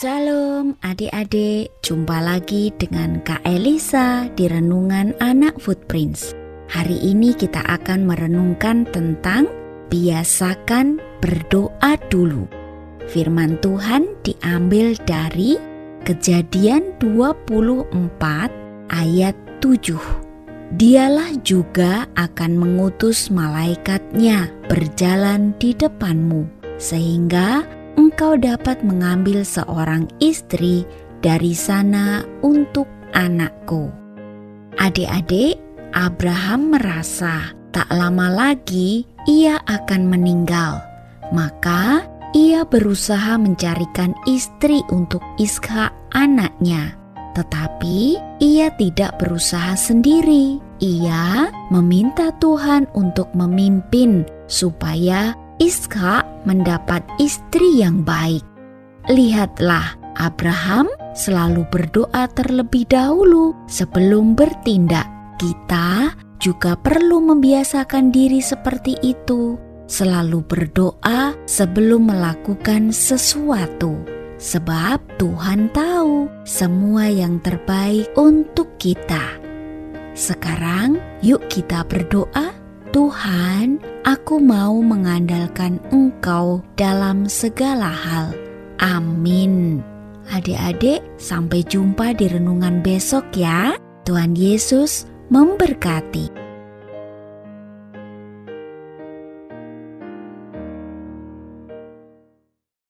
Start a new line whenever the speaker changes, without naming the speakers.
Salam adik-adik, jumpa lagi dengan Kak Elisa di Renungan Anak Footprints. Hari ini kita akan merenungkan tentang biasakan berdoa dulu. Firman Tuhan diambil dari Kejadian 24 ayat 7. Dialah juga akan mengutus malaikatnya berjalan di depanmu, sehingga engkau dapat mengambil seorang istri dari sana untuk anakku. Adik-adik, Abraham merasa tak lama lagi ia akan meninggal. Maka ia berusaha mencarikan istri untuk Ishak anaknya. Tetapi ia tidak berusaha sendiri. Ia meminta Tuhan untuk memimpin supaya Ishak mendapat istri yang baik. Lihatlah, Abraham selalu berdoa terlebih dahulu sebelum bertindak. Kita juga perlu membiasakan diri seperti itu, selalu berdoa sebelum melakukan sesuatu, sebab Tuhan tahu semua yang terbaik untuk kita. Sekarang, yuk kita berdoa Tuhan, aku mau mengandalkan Engkau dalam segala hal. Amin. Adik-adik, sampai jumpa di renungan besok ya. Tuhan Yesus memberkati.